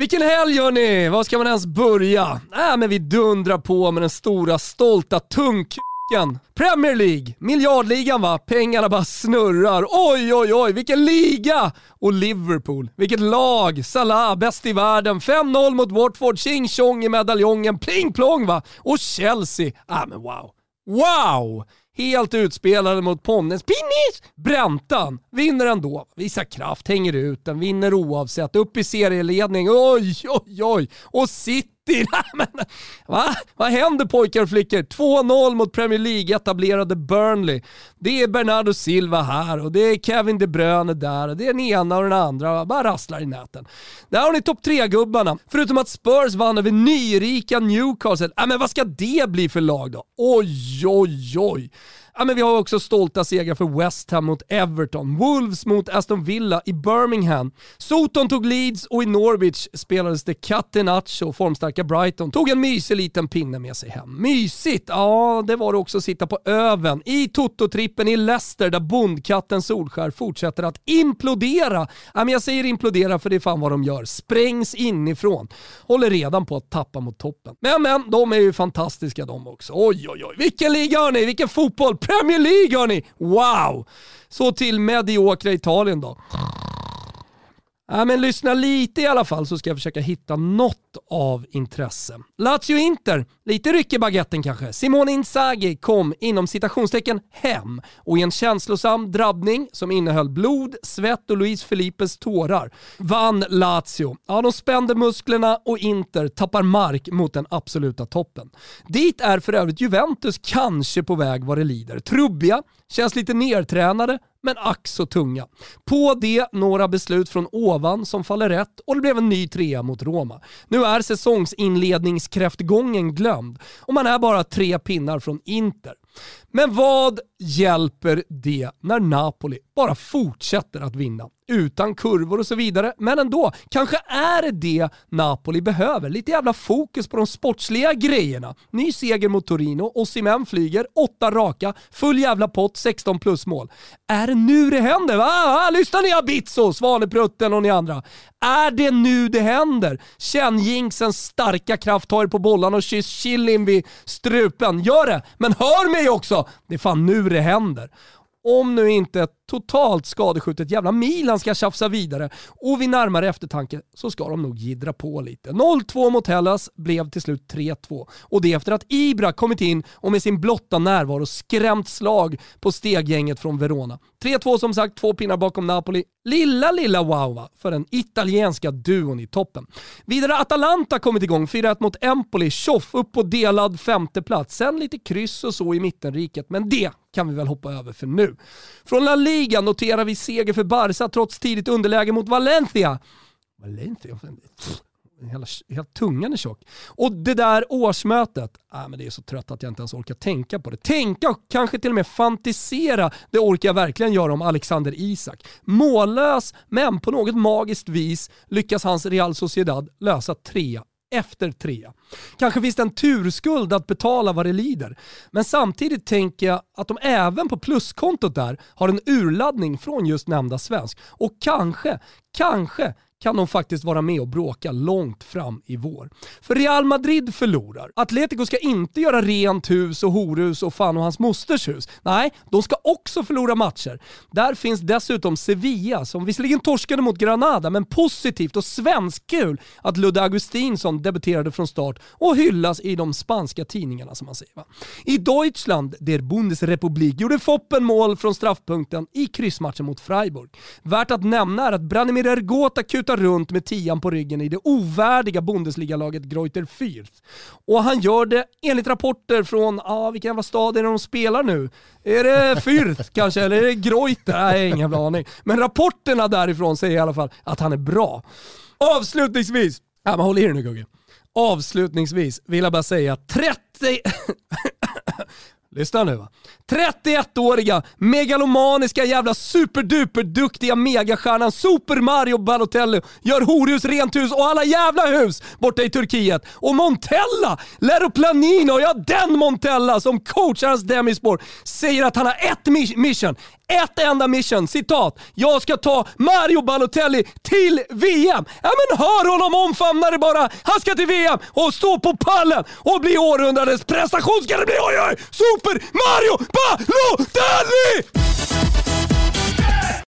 Vilken helg hörni! Var ska man ens börja? Äh, men vi dundrar på med den stora stolta tungkuken. Premier League, miljardligan va? Pengarna bara snurrar. Oj, oj, oj, vilken liga! Och Liverpool, vilket lag! Salah, bäst i världen. 5-0 mot Watford, tjing tjong i medaljongen, pling plong va? Och Chelsea, äh men wow. Wow! Helt utspelade mot Ponnes. Pinnis! Bräntan vinner ändå. Visar kraft, hänger ut den, vinner oavsett. Upp i serieledning. Oj, oj, oj. Och sitter City Va? Vad händer pojkar och flickor? 2-0 mot Premier League-etablerade Burnley. Det är Bernardo Silva här och det är Kevin De Bruyne där och det är den ena och den andra. Bara rasslar i näten. Där har ni topp 3-gubbarna. Förutom att Spurs vann över nyrika Newcastle. Äh, men vad ska det bli för lag då? Oj, oj, oj. Ja, men vi har också stolta segrar för West Ham mot Everton, Wolves mot Aston Villa i Birmingham. Soton tog Leeds och i Norwich spelades det Catenaccio, formstarka Brighton, tog en mysig liten pinne med sig hem. Mysigt? Ja, det var det också att sitta på öven i Toto-trippen i Leicester där bondkatten Solskär fortsätter att implodera. Ja, men jag säger implodera för det är fan vad de gör. Sprängs inifrån. Håller redan på att tappa mot toppen. Men men, de är ju fantastiska de också. Oj oj oj, vilken liga hörni, vilken fotboll! Premier League hörni! Wow! Så till mediokra Italien då. Ja, men lyssna lite i alla fall så ska jag försöka hitta något av intresse. Lazio-Inter, lite ryck i baguetten kanske. Simone Inzaghi kom inom citationstecken hem och i en känslosam drabbning som innehöll blod, svett och Luis Felipes tårar vann Lazio. Ja, de spände musklerna och Inter tappar mark mot den absoluta toppen. Dit är för övrigt Juventus kanske på väg vad det lider. Trubbiga, känns lite nertränade, men ack så tunga. På det några beslut från ovan som faller rätt och det blev en ny trea mot Roma. Nu är säsongsinledningskräftgången glömd och man är bara tre pinnar från Inter. Men vad hjälper det när Napoli bara fortsätter att vinna? Utan kurvor och så vidare, men ändå. Kanske är det det Napoli behöver. Lite jävla fokus på de sportsliga grejerna. Ny seger mot Torino, Osimhen flyger, åtta raka, full jävla pott, 16 plus mål. Är det nu det händer? Va? Ah, lyssna ni Abizzo, Svaneprutten och ni andra. Är det nu det händer? Känn jinxens starka kraft, ta er på bollarna och kyss chilin vid strupen. Gör det, men hör mig också! Det är fan nu det händer. Om nu inte ett totalt skadeskjutet jävla Milan ska tjafsa vidare och vid närmare eftertanke så ska de nog gidra på lite. 0-2 mot Hellas blev till slut 3-2 och det efter att Ibra kommit in och med sin blotta närvaro skrämt slag på steggänget från Verona. 3-2 som sagt, två pinnar bakom Napoli. Lilla, lilla wow för den italienska duon i toppen. Vidare Atalanta kommit igång, 4-1 mot Empoli, tjoff upp på delad femteplats. Sen lite kryss och så i mittenriket, men det kan vi väl hoppa över för nu. Från La Liga noterar vi seger för Barca trots tidigt underläge mot Valencia. Valencia? Hela, hela tungan är tjock. Och det där årsmötet, äh, men det är så trött att jag inte ens orkar tänka på det. Tänka och kanske till och med fantisera, det orkar jag verkligen göra om Alexander Isak. Mållös, men på något magiskt vis lyckas hans Real Sociedad lösa tre efter trea. Kanske finns det en turskuld att betala vad det lider. Men samtidigt tänker jag att de även på pluskontot där har en urladdning från just nämnda svensk. Och kanske, kanske kan de faktiskt vara med och bråka långt fram i vår. För Real Madrid förlorar. Atletico ska inte göra rent hus och horhus och fan och hans mosters hus. Nej, de ska också förlora matcher. Där finns dessutom Sevilla som visserligen torskade mot Granada, men positivt och svenskkul att Ludde Augustinsson debuterade från start och hyllas i de spanska tidningarna som man säger. Va? I Deutschland, der Bundesrepublik, gjorde Foppen mål från straffpunkten i kryssmatchen mot Freiburg. Värt att nämna är att Branimir Ergota kutar runt med tian på ryggen i det ovärdiga Bundesliga-laget Greuter Fürth. Och han gör det enligt rapporter från, ah, vilken jävla stad är det de spelar nu? Är det Fürth kanske, eller är det Greuter? Nej, ingen jävla aning. Men rapporterna därifrån säger i alla fall att han är bra. Avslutningsvis, ja, men håll i dig nu Gugge. Avslutningsvis vill jag bara säga 30... Lyssna nu va. 31-åriga, megalomaniska jävla superduperduktiga megastjärnan Super Mario Balotelli gör horhus, rent hus och alla jävla hus borta i Turkiet. Och Montella, Lero Planino, ja den Montella som coachar hans demispår, säger att han har ett mission. ett enda mission, citat. Jag ska ta Mario Balotelli till VM. Ja men hör honom omfamna det bara. Han ska till VM och stå på pallen och bli århundradets prestation ska det bli. Oj, oj! Super Mario Balotelli.